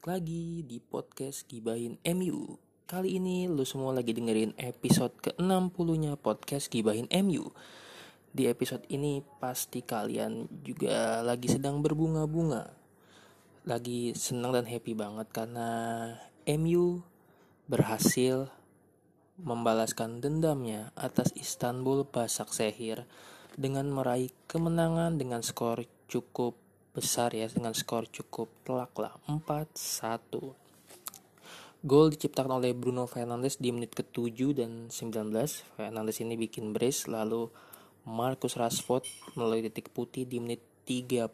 balik lagi di podcast Gibahin MU Kali ini lu semua lagi dengerin episode ke-60 nya podcast Gibahin MU Di episode ini pasti kalian juga lagi sedang berbunga-bunga. Lagi senang dan happy banget karena MU berhasil membalaskan dendamnya atas Istanbul Basaksehir dengan meraih kemenangan dengan skor cukup besar ya dengan skor cukup telak lah 4-1. Gol diciptakan oleh Bruno Fernandes di menit ke-7 dan 19. Fernandes ini bikin brace lalu Marcus Rashford melalui titik putih di menit 35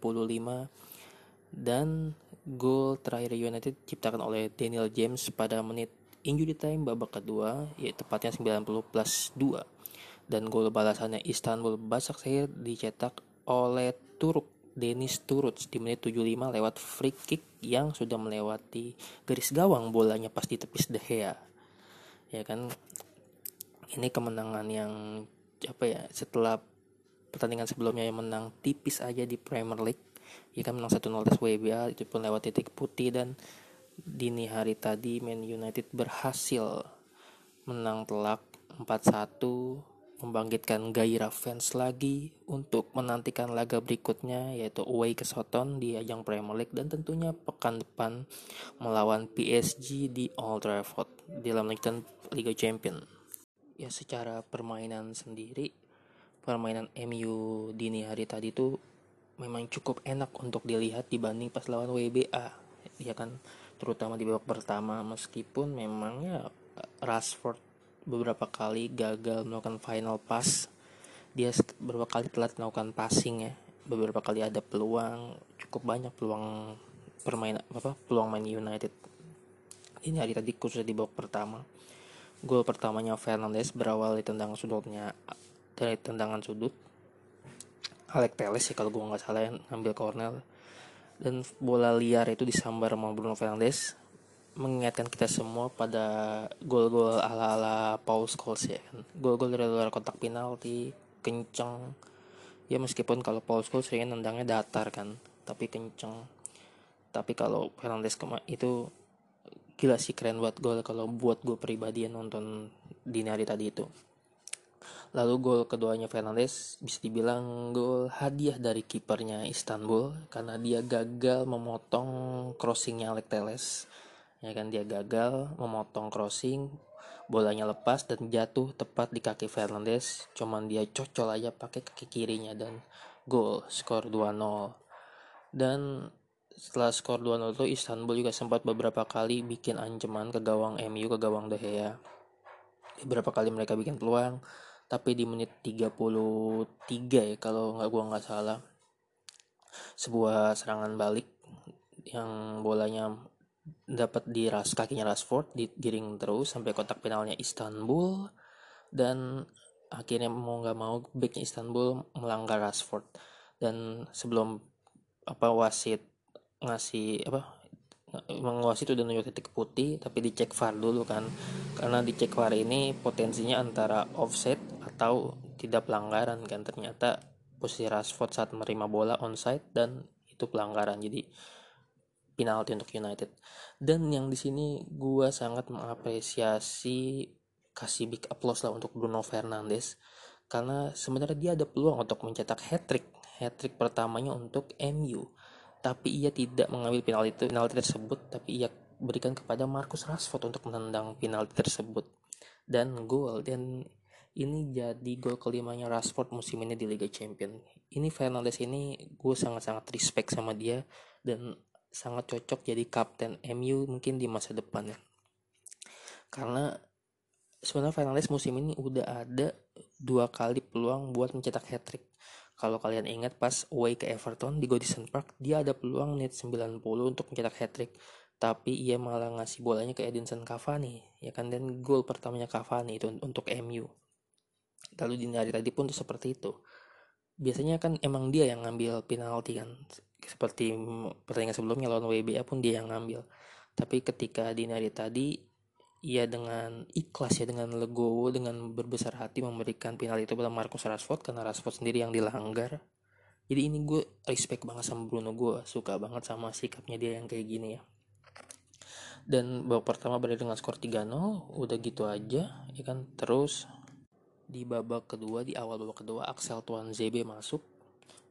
dan gol terakhir United diciptakan oleh Daniel James pada menit injury time babak kedua yaitu tepatnya 90 plus 2 dan gol balasannya Istanbul Basaksehir dicetak oleh Turuk Dennis Turuts di menit 75 lewat free kick yang sudah melewati garis gawang bolanya pasti tepis De Gea. Ya kan ini kemenangan yang apa ya setelah pertandingan sebelumnya yang menang tipis aja di Premier League ya kan menang 1-0 atas WBA itu pun lewat titik putih dan dini hari tadi Man United berhasil menang telak 4-1 membangkitkan gairah fans lagi untuk menantikan laga berikutnya yaitu away ke Soton di ajang Premier League dan tentunya pekan depan melawan PSG di Old Trafford di dalam Liga Champion. Ya secara permainan sendiri permainan MU dini hari tadi itu memang cukup enak untuk dilihat dibanding pas lawan WBA ya kan terutama di babak pertama meskipun memang ya Rashford beberapa kali gagal melakukan final pass. Dia beberapa kali telat melakukan passing ya. Beberapa kali ada peluang cukup banyak peluang permainan apa peluang main United. Ini hari tadi khususnya di babak pertama. Gol pertamanya Fernandes berawal di tendangan sudutnya dari tendangan sudut. Alex Teles sih kalau gue nggak salah yang ngambil corner. Dan bola liar itu disambar sama Bruno Fernandes mengingatkan kita semua pada gol-gol ala-ala Paul Scholes ya kan. Gol-gol dari luar kotak penalti, kenceng. Ya meskipun kalau Paul Scholes seringnya nendangnya datar kan, tapi kenceng. Tapi kalau Fernandes itu gila sih keren buat gol kalau buat gue pribadi yang nonton dini hari tadi itu. Lalu gol keduanya Fernandes bisa dibilang gol hadiah dari kipernya Istanbul karena dia gagal memotong crossingnya Alex Teles ya kan dia gagal memotong crossing bolanya lepas dan jatuh tepat di kaki Fernandes. Cuman dia cocol aja pakai kaki kirinya dan gol skor 2-0 dan setelah skor 2-0 itu Istanbul juga sempat beberapa kali bikin ancaman ke gawang MU ke gawang De Gea. Beberapa kali mereka bikin peluang tapi di menit 33 ya kalau nggak gua nggak salah sebuah serangan balik yang bolanya dapat di ras kakinya Rashford digiring terus sampai kotak penalnya Istanbul. Dan akhirnya mau nggak mau backnya Istanbul melanggar Rashford. Dan sebelum apa wasit ngasih apa mengawasi itu udah nunjuk titik putih tapi dicek VAR dulu kan. Karena dicek VAR ini potensinya antara offset atau tidak pelanggaran kan. Ternyata posisi Rashford saat menerima bola onside dan itu pelanggaran. Jadi penalti untuk United. Dan yang di sini gue sangat mengapresiasi kasih big applause lah untuk Bruno Fernandes. Karena sebenarnya dia ada peluang untuk mencetak hat-trick hat-trick pertamanya untuk MU tapi ia tidak mengambil penalti itu penalti tersebut tapi ia berikan kepada Marcus Rashford untuk menendang penalti tersebut. Dan gol dan ini jadi gol kelimanya Rashford musim ini di Liga Champion ini Fernandes ini gue sangat-sangat respect sama dia dan sangat cocok jadi kapten MU mungkin di masa depan ya. Karena sebenarnya Fernandes musim ini udah ada dua kali peluang buat mencetak hat trick kalau kalian ingat pas away ke Everton di Goodison Park dia ada peluang menit 90 untuk mencetak hat trick tapi ia malah ngasih bolanya ke Edinson Cavani ya kan? Dan gol pertamanya Cavani itu untuk MU lalu di hari tadi pun tuh seperti itu. Biasanya kan emang dia yang ngambil penalti kan seperti pertandingan sebelumnya lawan WBA pun dia yang ngambil. Tapi ketika di hari tadi ia dengan ikhlas ya dengan legowo dengan berbesar hati memberikan penalti itu pada Marcus Rashford karena Rashford sendiri yang dilanggar. Jadi ini gue respect banget sama Bruno gue suka banget sama sikapnya dia yang kayak gini ya. Dan babak pertama berakhir dengan skor 3-0 udah gitu aja ya kan? Terus di babak kedua di awal babak kedua Axel Tuan ZB masuk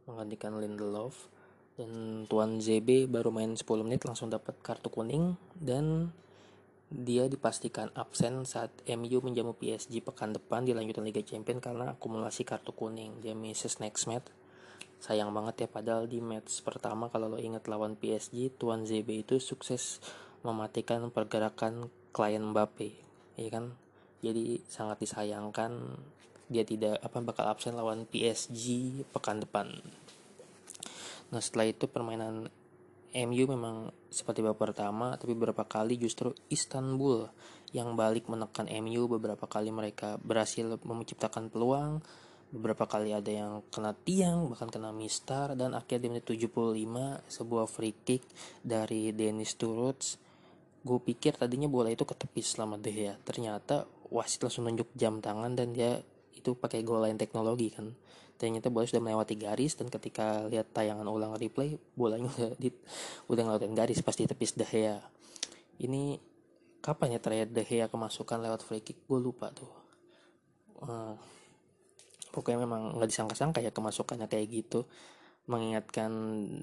menggantikan Lindelof dan Tuan ZB baru main 10 menit langsung dapat kartu kuning dan dia dipastikan absen saat MU menjamu PSG pekan depan di lanjutan Liga Champions karena akumulasi kartu kuning. Dia misses next match. Sayang banget ya padahal di match pertama kalau lo inget lawan PSG Tuan ZB itu sukses mematikan pergerakan klien Mbappe ya kan? Jadi sangat disayangkan dia tidak apa bakal absen lawan PSG pekan depan nah setelah itu permainan MU memang seperti babak pertama tapi beberapa kali justru Istanbul yang balik menekan MU beberapa kali mereka berhasil menciptakan peluang beberapa kali ada yang kena tiang bahkan kena mistar dan akhirnya di menit 75 sebuah free kick dari Dennis Turuts. Gue pikir tadinya bola itu ketepis selama deh ya ternyata wasit langsung nunjuk jam tangan dan dia itu pakai goal line teknologi kan ternyata bola sudah melewati garis dan ketika lihat tayangan ulang replay bolanya udah di, udah ngelewatin garis pasti tepis deh ya ini kapan ya terakhir deh ya kemasukan lewat free kick? Gue lupa tuh. Uh, pokoknya memang nggak disangka-sangka ya kemasukannya kayak gitu. Mengingatkan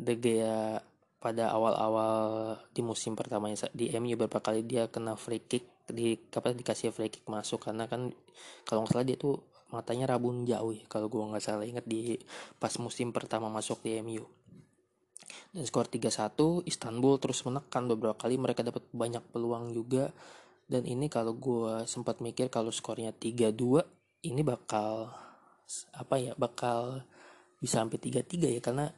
De Gea pada awal-awal di musim pertamanya di MU beberapa kali dia kena free kick di kapan dikasih free kick masuk. Karena kan kalau nggak salah dia tuh matanya rabun jauh ya kalau gua nggak salah ingat di pas musim pertama masuk di MU dan skor 3-1 Istanbul terus menekan beberapa kali mereka dapat banyak peluang juga. Dan ini kalau gua sempat mikir kalau skornya 3-2 ini bakal apa ya bakal bisa sampai 3-3 ya karena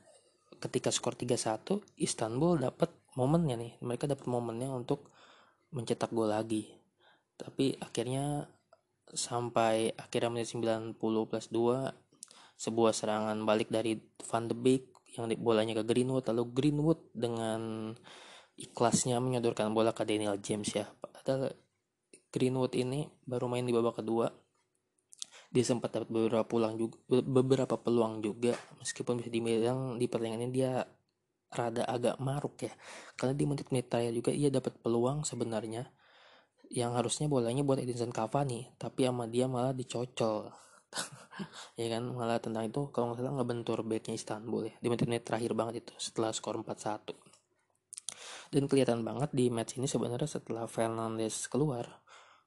ketika skor 3-1 Istanbul dapat momennya nih. Mereka dapat momennya untuk mencetak gol lagi. Tapi akhirnya sampai akhirnya menit 90 plus 2 sebuah serangan balik dari Van de Beek yang bolanya ke Greenwood lalu Greenwood dengan ikhlasnya menyodorkan bola ke Daniel James ya. Padahal Greenwood ini baru main di babak kedua. Dia sempat dapat beberapa peluang juga beberapa peluang juga. Meskipun bisa dibilang di pertandingan ini dia rada agak maruk ya. Karena di menit-menit terakhir juga ia dapat peluang sebenarnya yang harusnya bolanya buat Edinson Cavani tapi sama dia malah dicocol. Ya kan malah tentang itu kalau nggak salah ngebentur backnya Istanbul ya di menit-menit terakhir banget itu setelah skor 4-1 dan kelihatan banget di match ini sebenarnya setelah Fernandes keluar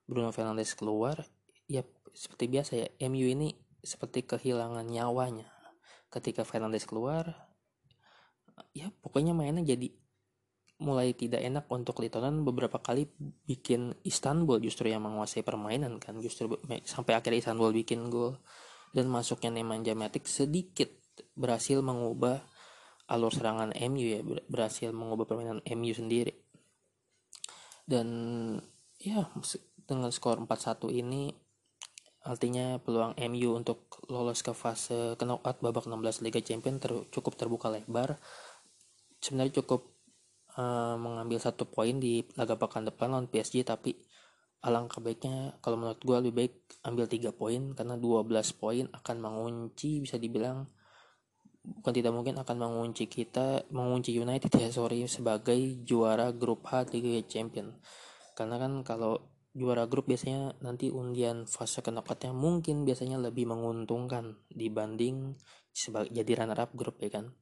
Bruno Fernandes keluar ya seperti biasa ya MU ini seperti kehilangan nyawanya. Ketika Fernandes keluar ya pokoknya mainnya jadi mulai tidak enak untuk Litonan beberapa kali bikin Istanbul justru yang menguasai permainan kan justru sampai akhirnya Istanbul bikin gol dan masuknya Nemanja Matic sedikit berhasil mengubah alur serangan MU ya berhasil mengubah permainan MU sendiri dan ya dengan skor 4-1 ini Artinya peluang MU untuk lolos ke fase knockout babak 16 Liga Champions ter cukup terbuka lebar. Sebenarnya cukup uh, mengambil satu poin di laga pekan depan lawan PSG tapi alangkah baiknya kalau menurut gue lebih baik ambil tiga poin karena 12 poin akan mengunci bisa dibilang bukan tidak mungkin akan mengunci kita mengunci United ya sorry sebagai juara grup H Liga Champions karena kan kalau juara grup biasanya nanti undian fase knockoutnya mungkin biasanya lebih menguntungkan dibanding sebagai jadi runner up grup ya kan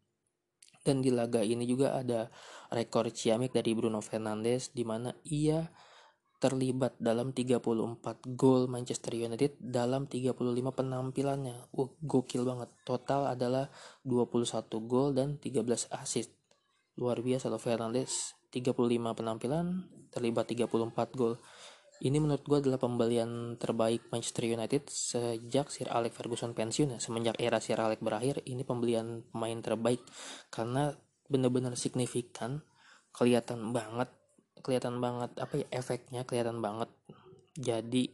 dan di laga ini juga ada rekor ciamik dari Bruno Fernandes di mana ia terlibat dalam 34 gol Manchester United dalam 35 penampilannya. Wah, gokil banget. Total adalah 21 gol dan 13 assist. Luar biasa loh Fernandes. 35 penampilan, terlibat 34 gol. Ini menurut gue adalah pembelian terbaik Manchester United sejak Sir Alex Ferguson pensiun ya. Semenjak era Sir Alex berakhir, ini pembelian pemain terbaik karena benar-benar signifikan, kelihatan banget, kelihatan banget apa ya efeknya kelihatan banget. Jadi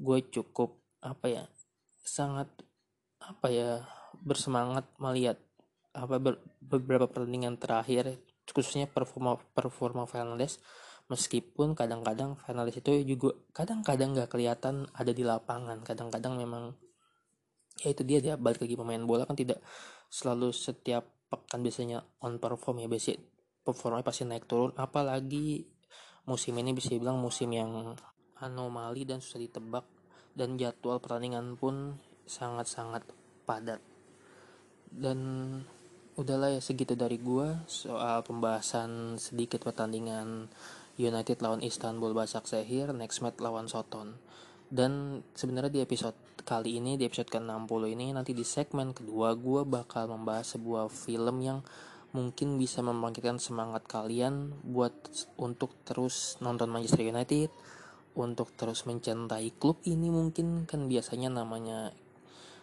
gue cukup apa ya sangat apa ya bersemangat melihat apa beberapa pertandingan terakhir khususnya performa performa Fernandes meskipun kadang-kadang finalis itu juga kadang-kadang nggak kelihatan ada di lapangan. Kadang-kadang memang ya itu dia dia balik lagi pemain bola kan tidak selalu setiap pekan biasanya on perform ya biasanya performanya pasti naik turun. Apalagi musim ini bisa dibilang musim yang anomali dan susah ditebak dan jadwal pertandingan pun sangat-sangat padat. Dan udahlah ya segitu dari gua soal pembahasan sedikit pertandingan United lawan Istanbul Basaksehir next match lawan Soton. Dan sebenarnya di episode kali ini di episode ke-60 ini nanti di segmen kedua gue bakal membahas sebuah film yang mungkin bisa membangkitkan semangat kalian buat untuk terus nonton Manchester United untuk terus mencintai klub ini mungkin kan biasanya namanya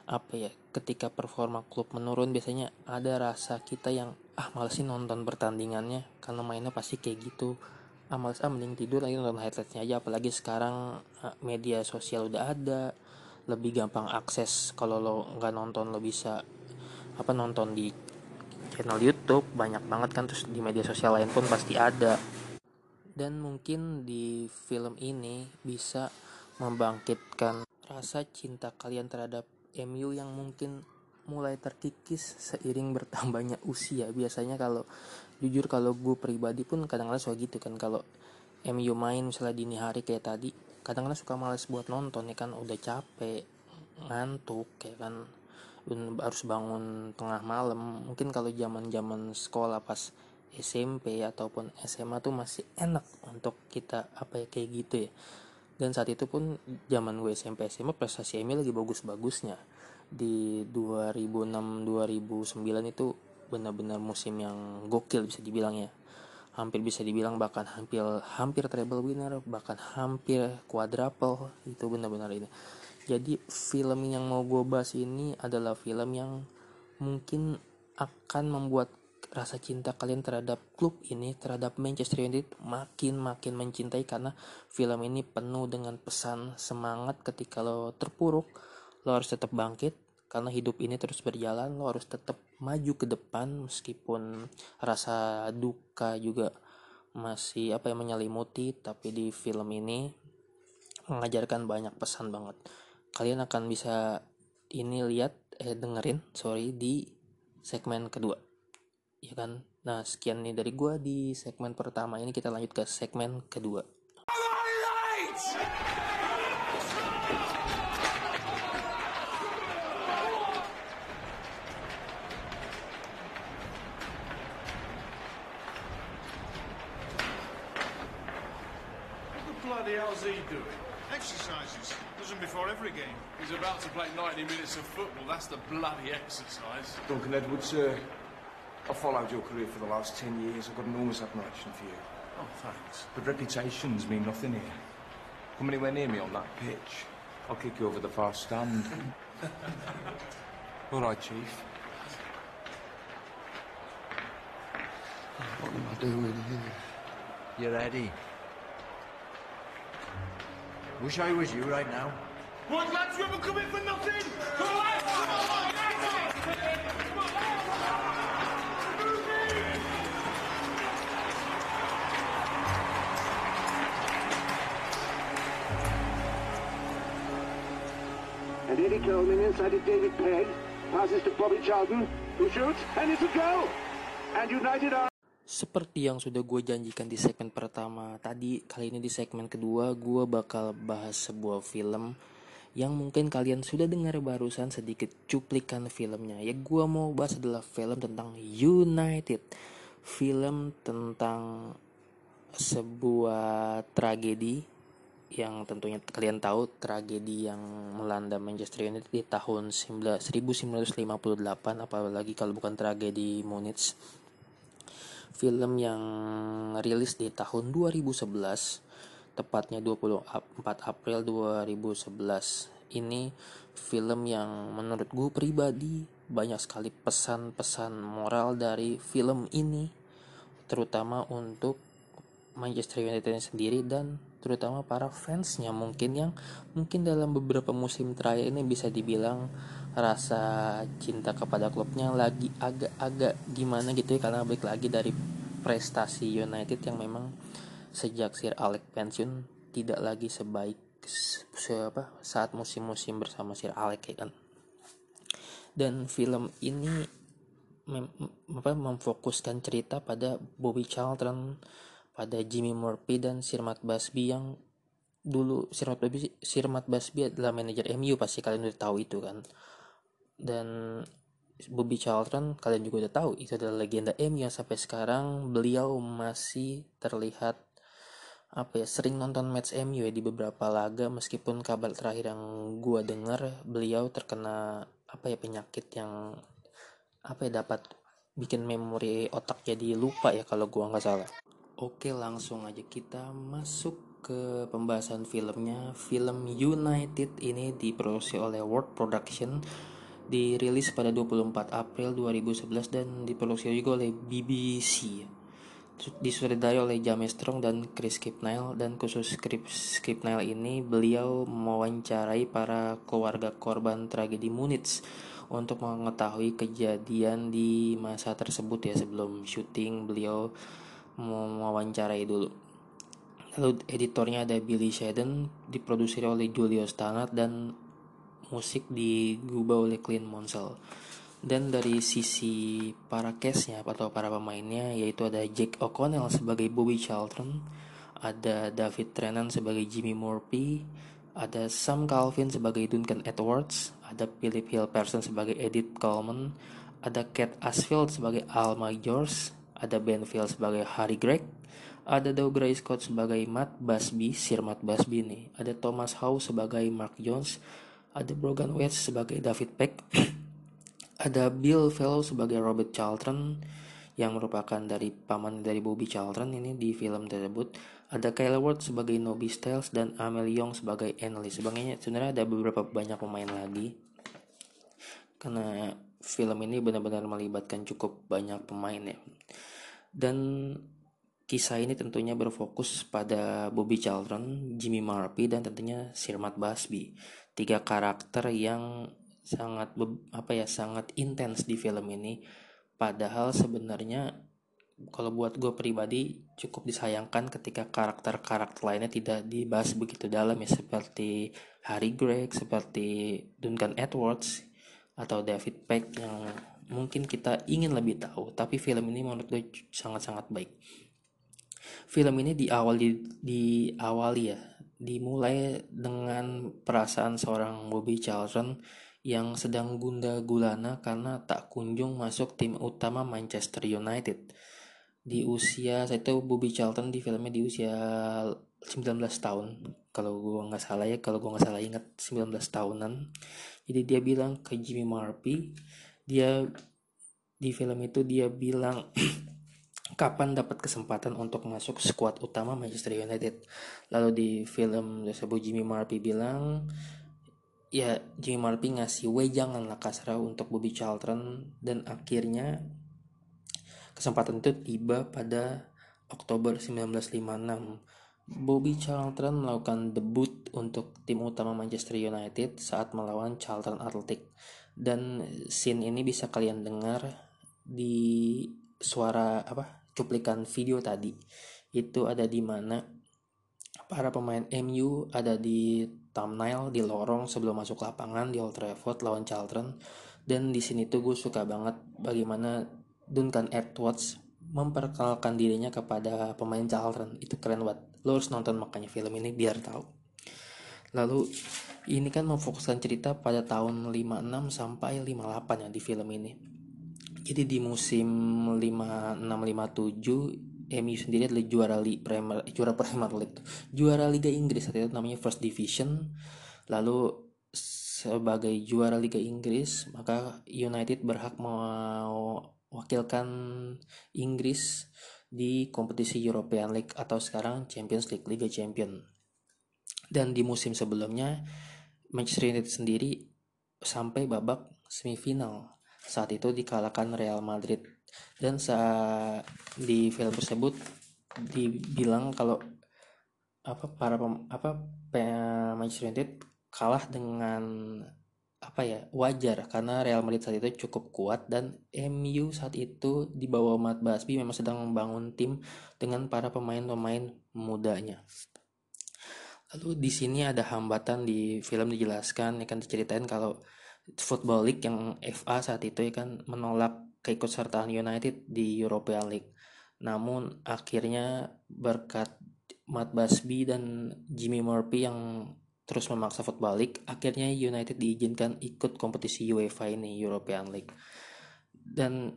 apa ya ketika performa klub menurun biasanya ada rasa kita yang ah males sih nonton pertandingannya karena mainnya pasti kayak gitu ah males ah mending tidur lagi nonton highlightsnya aja apalagi sekarang ah, media sosial udah ada. Lebih gampang akses kalau lo nggak nonton lo bisa apa nonton di channel YouTube. Banyak banget kan terus di media sosial lain pun pasti ada. Dan mungkin di film ini bisa membangkitkan rasa cinta kalian terhadap MU yang mungkin mulai terkikis seiring bertambahnya usia. Biasanya kalau jujur kalau gue pribadi pun kadang-kadang suka gitu kan. Kalau MU main misalnya dini hari kayak tadi kadang-kadang suka males buat nonton ya kan. Udah capek ngantuk kayak kan. Harus bangun tengah malam. Mungkin kalau zaman zaman sekolah pas SMP ataupun SMA tuh masih enak untuk kita apa ya kayak gitu ya. Dan saat itu pun zaman gue SMP SMA prestasi MU lagi bagus-bagusnya di 2006 2009 itu benar-benar musim yang gokil bisa dibilang ya. Hampir bisa dibilang bahkan hampir hampir treble winner bahkan hampir quadruple itu benar-benar ini. Jadi film yang mau gue bahas ini adalah film yang mungkin akan membuat rasa cinta kalian terhadap klub ini terhadap Manchester United makin makin mencintai karena film ini penuh dengan pesan semangat ketika lo terpuruk lo harus tetap bangkit karena hidup ini terus berjalan lo harus tetap maju ke depan meskipun rasa duka juga masih apa yang menyelimuti tapi di film ini mengajarkan banyak pesan banget. Kalian akan bisa ini lihat eh dengerin sorry di segmen kedua. Ya kan? Nah sekian nih dari gua di segmen pertama. Ini kita lanjut ke segmen kedua That's the bloody exercise. Duncan Edwards, uh, I've followed your career for the last 10 years. I've got enormous admiration for you. Oh, thanks. But reputations mean nothing here. Come anywhere near me on that pitch, I'll kick you over the far stand. All right, Chief. What am I doing here? You're Eddie. Wish I was you right now. What, lads, you haven't come in for nothing? Inside of David Pegg. Passes to Bobby Charlton, who shoots, and it's a goal! And United are... Seperti yang sudah gue janjikan di segmen pertama tadi, kali ini di segmen kedua gue bakal bahas sebuah film yang mungkin kalian sudah dengar barusan sedikit cuplikan filmnya. Ya gue mau bahas adalah film tentang United, film tentang sebuah tragedi yang tentunya kalian tahu tragedi yang melanda Manchester United di tahun 1958 apalagi kalau bukan tragedi Munich. Film yang rilis di tahun 2011 tepatnya 24 April 2011 ini film yang menurut gue pribadi banyak sekali pesan-pesan moral dari film ini terutama untuk Manchester United sendiri dan terutama para fansnya mungkin yang mungkin dalam beberapa musim terakhir ini bisa dibilang rasa cinta kepada klubnya lagi agak-agak gimana gitu ya karena balik lagi dari prestasi United yang memang sejak Sir Alex pensiun tidak lagi sebaik se apa saat musim-musim bersama Sir Alex ya kan. Dan film ini mem, apa, memfokuskan cerita pada Bobby Charlton ada Jimmy Murphy dan Sir Matt Busby yang dulu Sir Matt Busby, Sir Matt Busby adalah manajer MU pasti kalian udah tahu itu kan dan Bobby Charlton kalian juga udah tahu itu adalah legenda MU yang sampai sekarang beliau masih terlihat apa ya sering nonton match MU ya di beberapa laga meskipun kabar terakhir yang gua dengar beliau terkena apa ya penyakit yang apa ya dapat bikin memori otak jadi lupa ya kalau gua nggak salah. Oke langsung aja kita masuk ke pembahasan filmnya. Film United ini diproduksi oleh World Production dirilis pada 24 April 2011 dan diproduksi juga oleh BBC disutradarai oleh James Strong dan Chris Kipnell dan khusus Chris Kipnell ini beliau mewawancarai para keluarga korban tragedi Munich untuk mengetahui kejadian di masa tersebut ya sebelum syuting beliau mewawancarai dulu. Lalu editornya ada Billy Shedden diproduksi oleh Julio Stannard dan musik digubah oleh Clint Monsell. Dan dari sisi para case-nya atau para pemainnya yaitu ada Jack O'Connell sebagai Bobby Charlton, ada David Tennant sebagai Jimmy Murphy, ada Sam Calvin sebagai Duncan Edwards, ada Philip Hill Person sebagai Edith Coleman, ada Kate Asfield sebagai Alma George, ada Ben Phil sebagai Harry Gregg, ada Doug Gray Scott sebagai Matt Busby, Sir Matt Busby nih, ada Thomas Howe sebagai Mark Jones, ada Brogan West sebagai David Peck, ada Bill Fellow sebagai Robert Charlton yang merupakan dari paman dari Bobby Charlton ini di film tersebut. Ada Kyle Ward sebagai Nobby Styles dan Amel Young sebagai Anneli sebagainya sebenarnya ada beberapa banyak pemain lagi. Karena film ini benar-benar melibatkan cukup banyak pemain ya dan kisah ini tentunya berfokus pada Bobby Charlton, Jimmy Murphy dan tentunya Sir Matt Busby. Tiga karakter yang sangat apa ya sangat intens di film ini. Padahal sebenarnya kalau buat gue pribadi cukup disayangkan ketika karakter-karakter lainnya tidak dibahas begitu dalam ya seperti Harry Gregg, seperti Duncan Edwards atau David Peck yang mungkin kita ingin lebih tahu tapi film ini menurut gue sangat-sangat baik film ini di awal di, di awal ya dimulai dengan perasaan seorang Bobby Charlton yang sedang gunda gulana karena tak kunjung masuk tim utama Manchester United. Di usia, saya tahu Bobby Charlton di filmnya di usia 19 tahun. Kalau gue nggak salah ya, kalau gue nggak salah ingat 19 tahunan. Jadi dia bilang ke Jimmy Murphy, dia di film itu dia bilang kapan dapat kesempatan untuk masuk skuad utama Manchester United. Lalu di film tersebut Jimmy Murphy bilang ya Jimmy Murphy ngasih wejangan lah kasar untuk Bobby Charlton dan akhirnya kesempatan itu tiba pada Oktober 1956 Bobby Charlton melakukan debut untuk tim utama Manchester United saat melawan Charlton Athletic dan scene ini bisa kalian dengar di suara apa cuplikan video tadi. Itu ada di mana para pemain MU ada di thumbnail di lorong sebelum masuk lapangan di Old Trafford lawan Charlton. Dan di sini tuh gue suka banget bagaimana Duncan Edwards memperkenalkan dirinya kepada pemain Charlton. Itu keren banget. Lo harus nonton makanya film ini biar tahu. Lalu ini kan memfokuskan cerita pada tahun 56 sampai 58 ya di film ini. Jadi di musim 5657 MU sendiri adalah juara Li Premier juara Premier League juara Liga Inggris saat itu namanya First Division. Lalu sebagai juara Liga Inggris maka United berhak mewakilkan Inggris di kompetisi European League atau sekarang Champions League Liga Champion dan di musim sebelumnya Manchester United sendiri sampai babak semifinal. Saat itu dikalahkan Real Madrid. Dan saat di film tersebut dibilang kalau apa para pem, apa Manchester United kalah dengan apa ya wajar. Karena Real Madrid saat itu cukup kuat dan MU saat itu di bawah Matt Busby memang sedang membangun tim dengan para pemain-pemain mudanya. Lalu di sini ada hambatan di film dijelaskan ya kan diceritain kalau Football League yang FA saat itu ya kan menolak keikutsertaan United di European League. namun akhirnya berkat Matt Busby dan Jimmy Murphy yang terus memaksa Football League akhirnya United diizinkan ikut kompetisi UEFA ini European League dan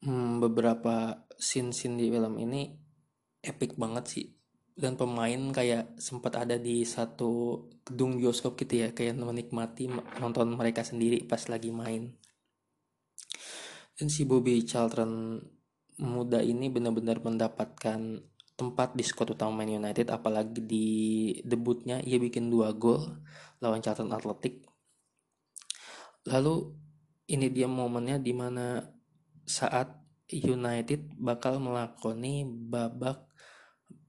hmm, beberapa scene-scene di film ini epic banget sih dan pemain kayak sempat ada di satu gedung bioskop gitu ya kayak menikmati nonton mereka sendiri pas lagi main. Dan si Bobby Charlton muda ini benar-benar mendapatkan tempat di squad utama Man United apalagi di debutnya ia bikin dua gol lawan Charlton Athletic. Lalu ini dia momennya di mana saat United bakal melakoni babak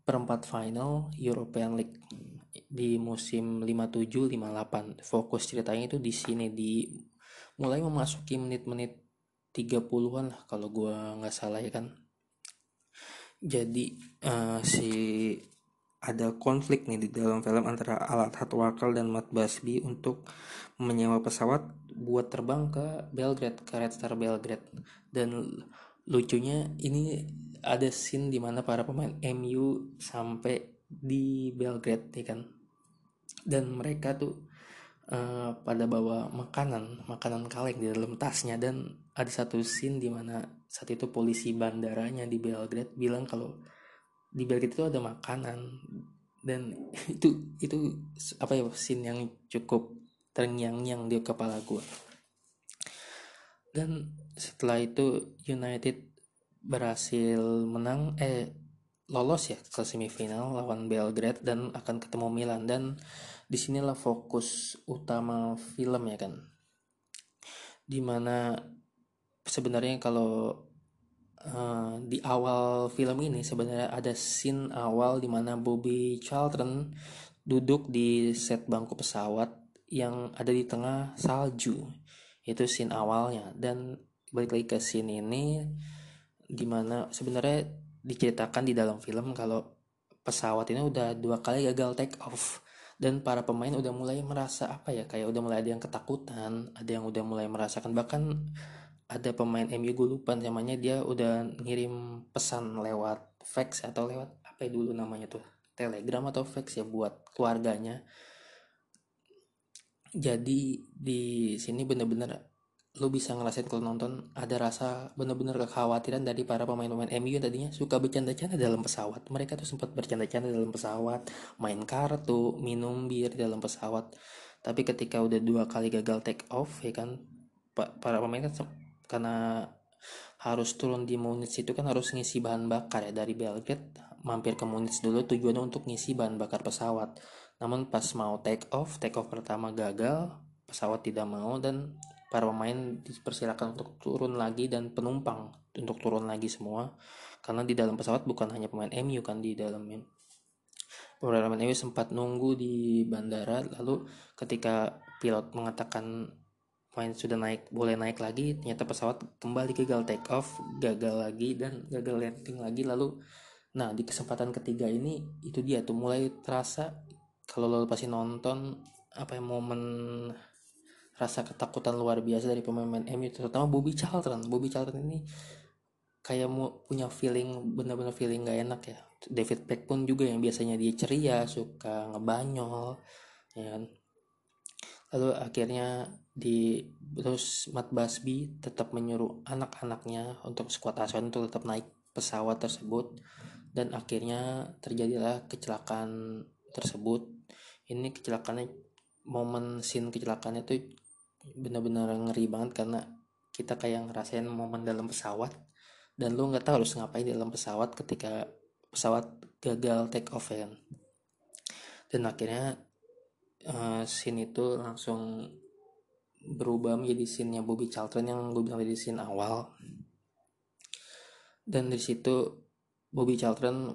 perempat final European League di musim 57-58. Fokus ceritanya itu di sini di mulai memasuki menit-menit 30-an lah kalau gua nggak salah ya kan. Jadi uh, si ada konflik nih di dalam film antara Alat Hatwakal dan Matt Busby untuk menyewa pesawat buat terbang ke Belgrade, ke Red Star Belgrade. Dan lucunya ini ada scene di mana para pemain MU sampai di Belgrade ya kan? Dan mereka tuh uh, pada bawa makanan makanan kaleng di dalam tasnya. Dan ada satu scene di mana saat itu polisi bandaranya di Belgrade bilang kalau di Belgrade itu ada makanan. Dan itu itu apa ya scene yang cukup terngiang-ngiang di kepala gue dan setelah itu United berhasil menang eh lolos ya ke semifinal lawan Belgrade dan akan ketemu Milan. Dan di sinilah fokus utama film ya kan? Di mana sebenarnya kalau uh, di awal film ini sebenarnya ada scene awal di mana Bobby Charlton duduk di set bangku pesawat yang ada di tengah salju. Itu scene awalnya. Dan balik lagi ke scene ini di mana sebenarnya diceritakan di dalam film kalau pesawat ini udah dua kali gagal take off. Dan para pemain udah mulai merasa apa ya kayak udah mulai ada yang ketakutan ada yang udah mulai merasakan bahkan ada pemain MU gue lupa namanya dia udah ngirim pesan lewat fax atau lewat apa ya dulu namanya tuh telegram atau fax ya buat keluarganya. Jadi di sini bener-bener lu bisa ngerasain kalau nonton ada rasa bener-bener kekhawatiran dari para pemain-pemain MU yang tadinya suka bercanda-canda dalam pesawat. Mereka tuh sempat bercanda-canda dalam pesawat main kartu minum bir dalam pesawat. Tapi ketika udah dua kali gagal take off ya kan para pemain kan karena harus turun di Munich itu kan harus ngisi bahan bakar ya. Dari Belgrade mampir ke Munich dulu tujuannya untuk ngisi bahan bakar pesawat. Namun pas mau take off take off pertama gagal pesawat tidak mau dan para pemain dipersilakan untuk turun lagi dan penumpang untuk turun lagi semua. Karena di dalam pesawat bukan hanya pemain MU kan di dalamnya pemain MU sempat nunggu di bandara lalu ketika pilot mengatakan pemain sudah naik boleh naik lagi ternyata pesawat kembali gagal take off gagal lagi dan gagal landing lagi. Lalu nah di kesempatan ketiga ini itu dia tuh mulai terasa kalau lo pasti nonton apa yang momen rasa ketakutan luar biasa dari pemain-pemain MU terutama Bobby Charlton. Bobby Charlton ini kayak mau punya feeling bener-bener feeling gak enak ya. David Beck pun juga yang biasanya dia ceria suka ngebanyol ya kan. Lalu akhirnya di terus Matt Busby tetap menyuruh anak-anaknya untuk skuad asuhan untuk tetap naik pesawat tersebut. Dan akhirnya terjadilah kecelakaan tersebut. Ini kecelakaannya momen scene kecelakaannya tuh bener-bener ngeri banget karena kita kayak ngerasain momen dalam pesawat dan lu nggak tahu harus ngapain di dalam pesawat ketika pesawat gagal take off kan. Dan akhirnya uh, scene itu langsung berubah menjadi scene-nya Bobby Charlton yang gue bilang di scene awal. Dan dari situ Bobby Charlton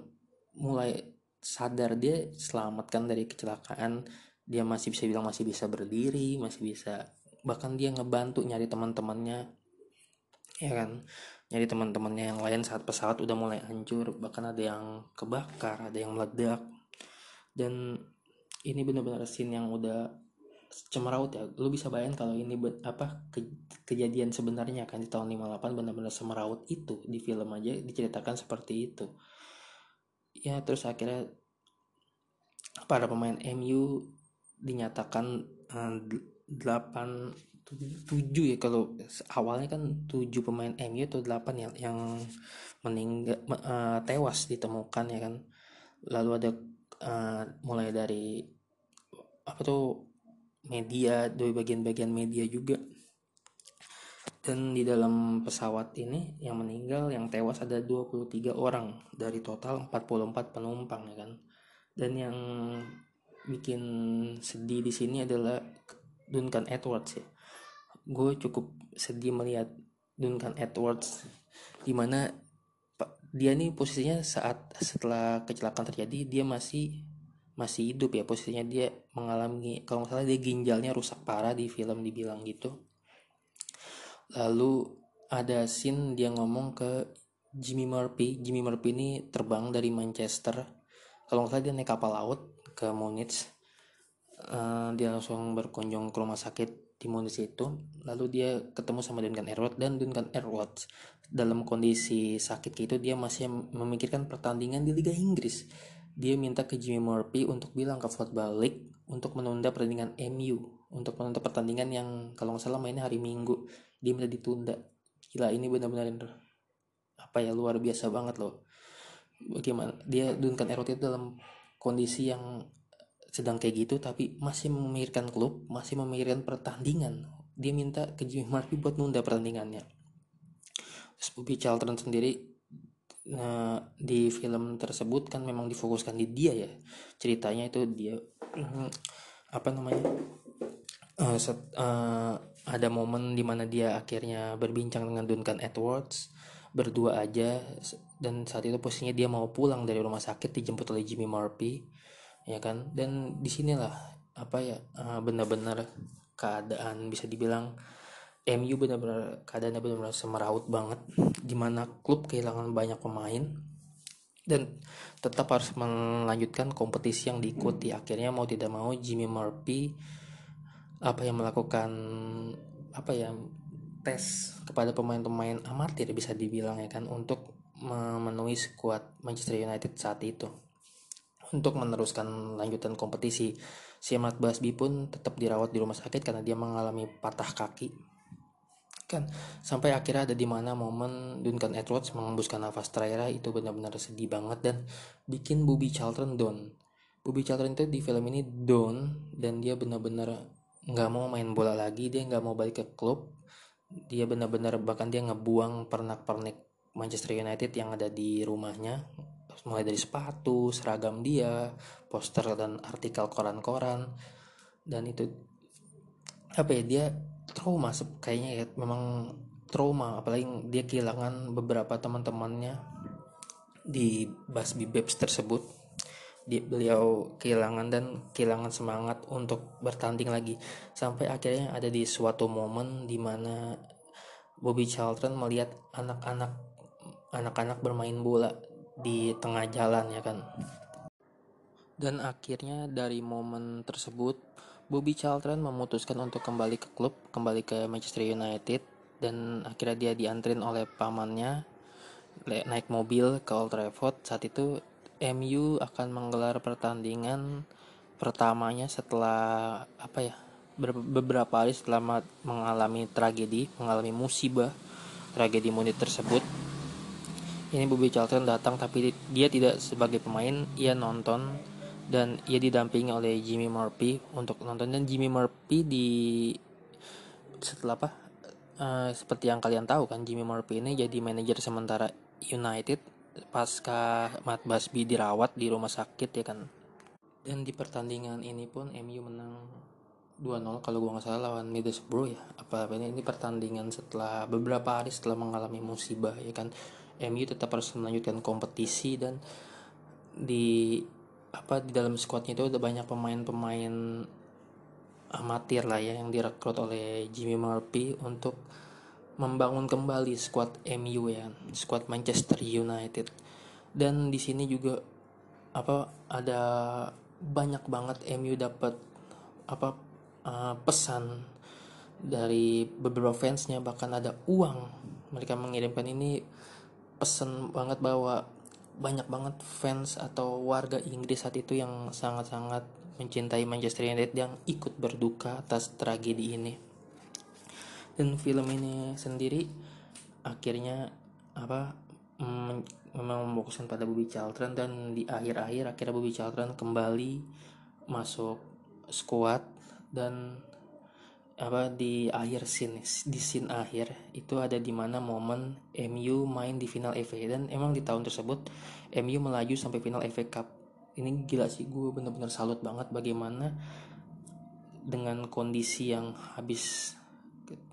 mulai sadar dia selamatkan dari kecelakaan. Dia masih bisa bilang masih bisa berdiri masih bisa bahkan dia ngebantu nyari teman-temannya ya kan? Nyari teman-temannya yang lain saat pesawat udah mulai hancur bahkan ada yang kebakar ada yang meledak. Dan ini benar-benar scene yang udah cemeraut ya. Lu bisa bayangin kalau ini be- apa ke, kejadian sebenarnya kan di tahun 58 benar-benar semeraut itu di film aja diceritakan seperti itu. Ya terus akhirnya para pemain MU dinyatakan uh, 8 7 ya. Kalau awalnya kan 7 pemain MU atau 8 ya, yang yang meninggal uh, eh, tewas ditemukan ya kan. Lalu ada uh, mulai dari apa tuh media dari bagian-bagian media juga. Dan di dalam pesawat ini yang meninggal yang tewas ada 23 orang. Dari total 44 penumpang ya kan. Dan yang bikin sedih di sini adalah Duncan Edwards ya gue cukup sedih melihat Duncan Edwards di mana pa- dia nih posisinya saat setelah kecelakaan terjadi dia masih masih hidup ya. Posisinya dia mengalami kalau nggak salah dia ginjalnya rusak parah di film dibilang gitu. Lalu ada scene dia ngomong ke Jimmy Murphy. Jimmy Murphy ini terbang dari Manchester. Kalau nggak salah dia naik kapal laut ke Munich dia langsung berkunjung ke rumah sakit di Munich itu. Lalu dia ketemu sama Duncan Edwards dan Duncan Edwards dalam kondisi sakit itu dia masih memikirkan pertandingan di Liga Inggris. Dia minta ke Jimmy Murphy untuk bilang ke Football League untuk menunda pertandingan MU untuk menunda pertandingan yang kalau nggak salah mainnya hari Minggu. Dia minta ditunda. Gila ini benar-benar apa ya luar biasa banget loh. Bagaimana dia Duncan Edwards itu dalam kondisi yang sedang kayak gitu tapi masih memikirkan klub masih memikirkan pertandingan. Dia minta ke Jimmy Murphy buat nunda pertandingannya. Terus Bobby Charlton sendiri nah, di film tersebut kan memang difokuskan di dia ya. Ceritanya itu dia mm, apa namanya eh, set- eh, ada momen di mana dia akhirnya berbincang dengan Duncan Edwards berdua aja dan saat itu posisinya dia mau pulang dari rumah sakit dijemput oleh Jimmy Murphy ya kan? Dan di sinilah apa ya eh, benar-benar keadaan bisa dibilang MU benar-benar keadaannya benar-benar semeraut banget di mana klub kehilangan banyak pemain dan tetap harus melanjutkan kompetisi yang diikuti akhirnya mau tidak mau Jimmy Murphy apa yang melakukan apa ya tes kepada pemain-pemain amatir bisa dibilang ya kan untuk memenuhi skuad Manchester United saat itu untuk meneruskan lanjutan kompetisi. Si Matt Busby pun tetap dirawat di rumah sakit karena dia mengalami patah kaki. Kan sampai akhirnya ada di mana momen Duncan Edwards mengembuskan nafas terakhir itu benar-benar sedih banget dan bikin Bobby Charlton down. Bobby Charlton itu di film ini down dan dia benar-benar nggak mau main bola lagi dia nggak mau balik ke klub. Dia benar-benar bahkan dia ngebuang pernak-pernik Manchester United yang ada di rumahnya mulai dari sepatu seragam dia poster dan artikel koran-koran. Dan itu apa ya dia trauma kayaknya ya memang trauma. Apalagi dia kehilangan beberapa teman-temannya di Busby Babes tersebut. Dia beliau kehilangan dan kehilangan semangat untuk bertanding lagi. Sampai akhirnya ada di suatu momen di mana Bobby Charlton melihat anak-anak anak-anak bermain bola di tengah jalan ya kan? Dan akhirnya dari momen tersebut Bobby Charlton memutuskan untuk kembali ke klub kembali ke Manchester United dan akhirnya dia diantrin oleh pamannya naik mobil ke Old Trafford. Saat itu MU akan menggelar pertandingan pertamanya setelah apa ya ber- beberapa hari setelah mengalami tragedi mengalami musibah tragedi Munich tersebut ini Bobby Charlton datang tapi dia tidak sebagai pemain. Ia nonton dan ia didampingi oleh Jimmy Murphy untuk nonton. Dan Jimmy Murphy di setelah apa Eh, seperti yang kalian tahu kan Jimmy Murphy ini jadi manajer sementara United pasca Matt Busby dirawat di rumah sakit ya kan. Dan di pertandingan ini pun MU menang 2-0 kalau gua nggak salah lawan Middlesbrough ya apa ini ini pertandingan setelah beberapa hari setelah mengalami musibah ya kan MU tetap harus melanjutkan kompetisi dan di apa di dalam squadnya itu ada banyak pemain-pemain amatir lah ya yang direkrut oleh Jimmy Murphy untuk membangun kembali squad MU ya squad Manchester United. Dan di sini juga apa ada banyak banget MU dapat apa uh, pesan dari beberapa fansnya bahkan ada uang mereka mengirimkan. Ini pesan banget bahwa banyak banget fans atau warga Inggris saat itu yang sangat-sangat mencintai Manchester United yang ikut berduka atas tragedi ini. Dan film ini sendiri akhirnya apa memang memfokuskan pada Bobby Charlton dan di akhir-akhir akhirnya Bobby Charlton kembali masuk squad dan apa di akhir scene di scene akhir itu ada di mana momen MU main di final FA dan emang di tahun tersebut MU melaju sampai final FA Cup. Ini gila sih gue bener-bener salut banget bagaimana dengan kondisi yang habis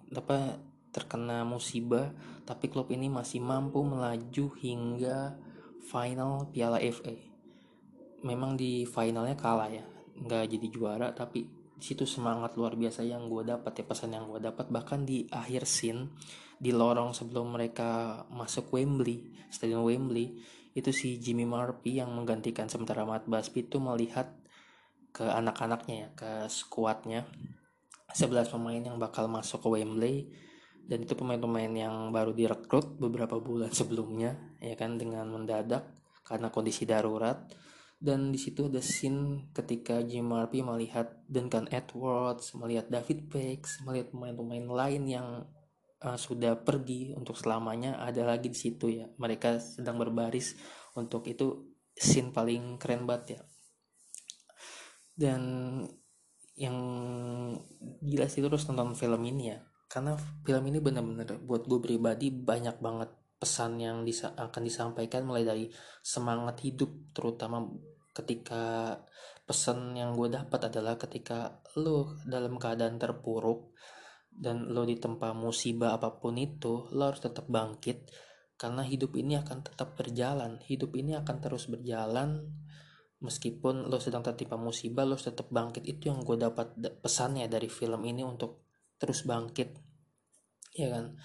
apa terkena musibah tapi klub ini masih mampu melaju hingga final Piala FA memang di finalnya kalah ya nggak jadi juara tapi situ semangat luar biasa yang gue dapat ya pesan yang gue dapat. Bahkan di akhir scene di lorong sebelum mereka masuk Wembley stadion Wembley itu si Jimmy Murphy yang menggantikan sementara Matt Busby itu melihat ke anak-anaknya ya ke skuadnya 11 pemain yang bakal masuk ke Wembley. Dan itu pemain-pemain yang baru direkrut beberapa bulan sebelumnya ya kan dengan mendadak karena kondisi darurat dan di situ ada scene ketika Jim Murphy melihat Duncan Edwards, melihat David Pex, melihat pemain-pemain lain yang uh, sudah pergi untuk selamanya ada lagi di situ ya. Mereka sedang berbaris untuk itu scene paling keren banget ya. Dan yang gila sih terus nonton film ini ya. Karena film ini benar-benar buat gue pribadi banyak banget pesan yang disa akan disampaikan mulai dari semangat hidup terutama ketika pesan yang gue dapat adalah ketika lo dalam keadaan terpuruk dan lo ditempa musibah apa pun itu lo harus tetap bangkit karena hidup ini akan tetap berjalan. Hidup ini akan terus berjalan. Meskipun lo sedang tertimpa musibah lo tetap bangkit. Itu yang gue dapat pesannya dari film ini untuk terus bangkit. Ya kan?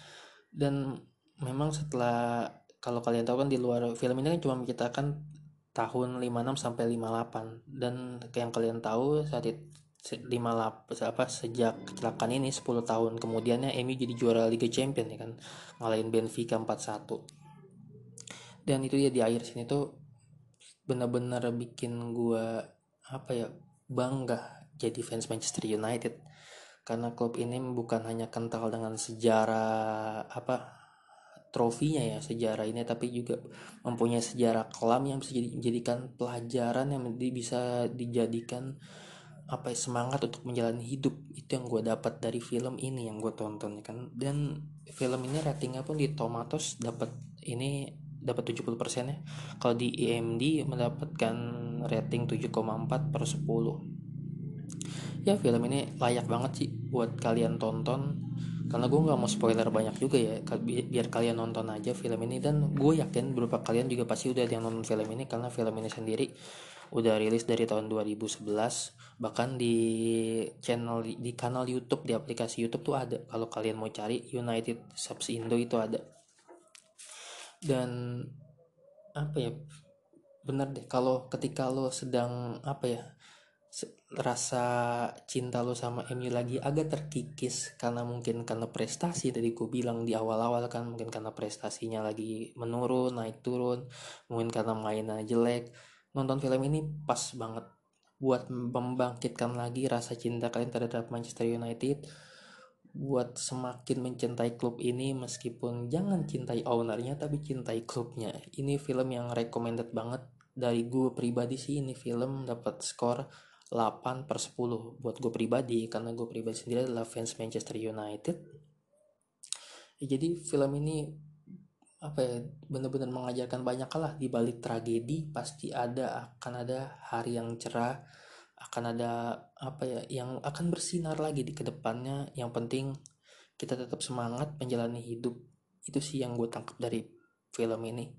Dan memang setelah kalau kalian tahu kan di luar film ini kan cuma menceritakan tahun 56 sampai 58 dan yang kalian tahu saat itu 58 apa sejak kecelakaan ini 10 tahun kemudiannya MU jadi juara Liga Champions ya kan ngalahin Benfica 4-1 dan itu ya di akhir sini tuh benar-benar bikin gua apa ya bangga jadi fans Manchester United. Karena klub ini bukan hanya kental dengan sejarah apa trofinya ya sejarah ini tapi juga mempunyai sejarah kelam yang bisa dijadikan pelajaran yang bisa dijadikan apa ya, semangat untuk menjalani hidup. Itu yang gue dapat dari film ini yang gue tonton kan? Dan film ini ratingnya pun di Tomatoes dapat ini dapat 70% ya. Kalau di IMD mendapatkan rating 7,4 per 10 ya film ini layak banget sih buat kalian tonton karena gue nggak mau spoiler banyak juga ya biar kalian nonton aja film ini. Dan gue yakin beberapa kalian juga pasti udah ada yang nonton film ini karena film ini sendiri udah rilis dari tahun 2011 bahkan di channel di kanal YouTube di aplikasi YouTube tuh ada. Kalau kalian mau cari United Subs Indo itu ada. Dan apa ya bener deh kalau ketika lo sedang apa ya rasa cinta lo sama MU lagi agak terkikis karena mungkin karena prestasi. Tadi gue bilang di awal-awal kan mungkin karena prestasinya lagi menurun naik turun mungkin karena mainnya jelek. Nonton film ini pas banget buat membangkitkan lagi rasa cinta kalian terhadap Manchester United buat semakin mencintai klub ini meskipun jangan cintai ownernya tapi cintai klubnya. Ini film yang recommended banget. Dari gue pribadi sih ini film dapat skor 8 per 10 buat gue pribadi karena gue pribadi sendiri adalah fans Manchester United. Ya, jadi film ini apa ya benar-benar mengajarkan banyak lah. Di balik tragedi pasti ada akan ada hari yang cerah akan ada apa ya yang akan bersinar lagi di ke depannya. Yang penting kita tetap semangat menjalani hidup. Itu sih yang gue tangkap dari film ini.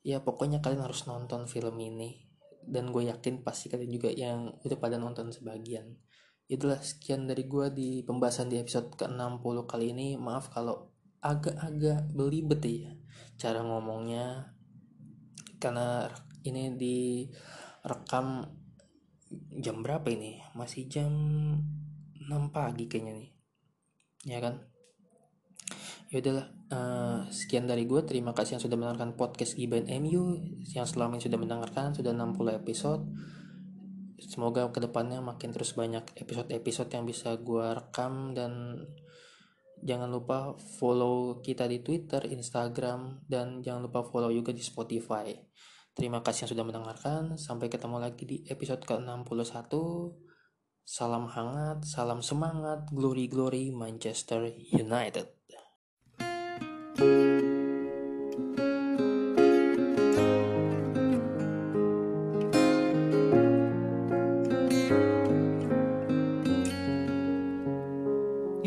Ya pokoknya kalian harus nonton film ini dan gue yakin pasti kalian juga yang udah pada nonton sebagian. Itulah sekian dari gue di pembahasan di episode ke-60 kali ini. Maaf kalau agak-agak belibet ya cara ngomongnya karena ini di rekam jam berapa ini? Masih jam 6 pagi kayaknya nih. Ya kan? Ya udahlah eh, sekian dari gue terima kasih yang sudah mendengarkan podcast Giban MU yang selama ini sudah mendengarkan sudah 60 episode semoga ke depannya makin terus banyak episode-episode yang bisa gue rekam dan jangan lupa follow kita di Twitter, Instagram, dan jangan lupa follow juga di Spotify. Terima kasih yang sudah mendengarkan. Sampai ketemu lagi di episode ke-61. Salam hangat, salam semangat, glory glory Manchester United. You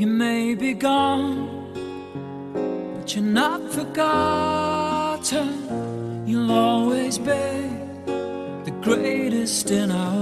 may be gone, but you're not forgotten. You'll always be the greatest in our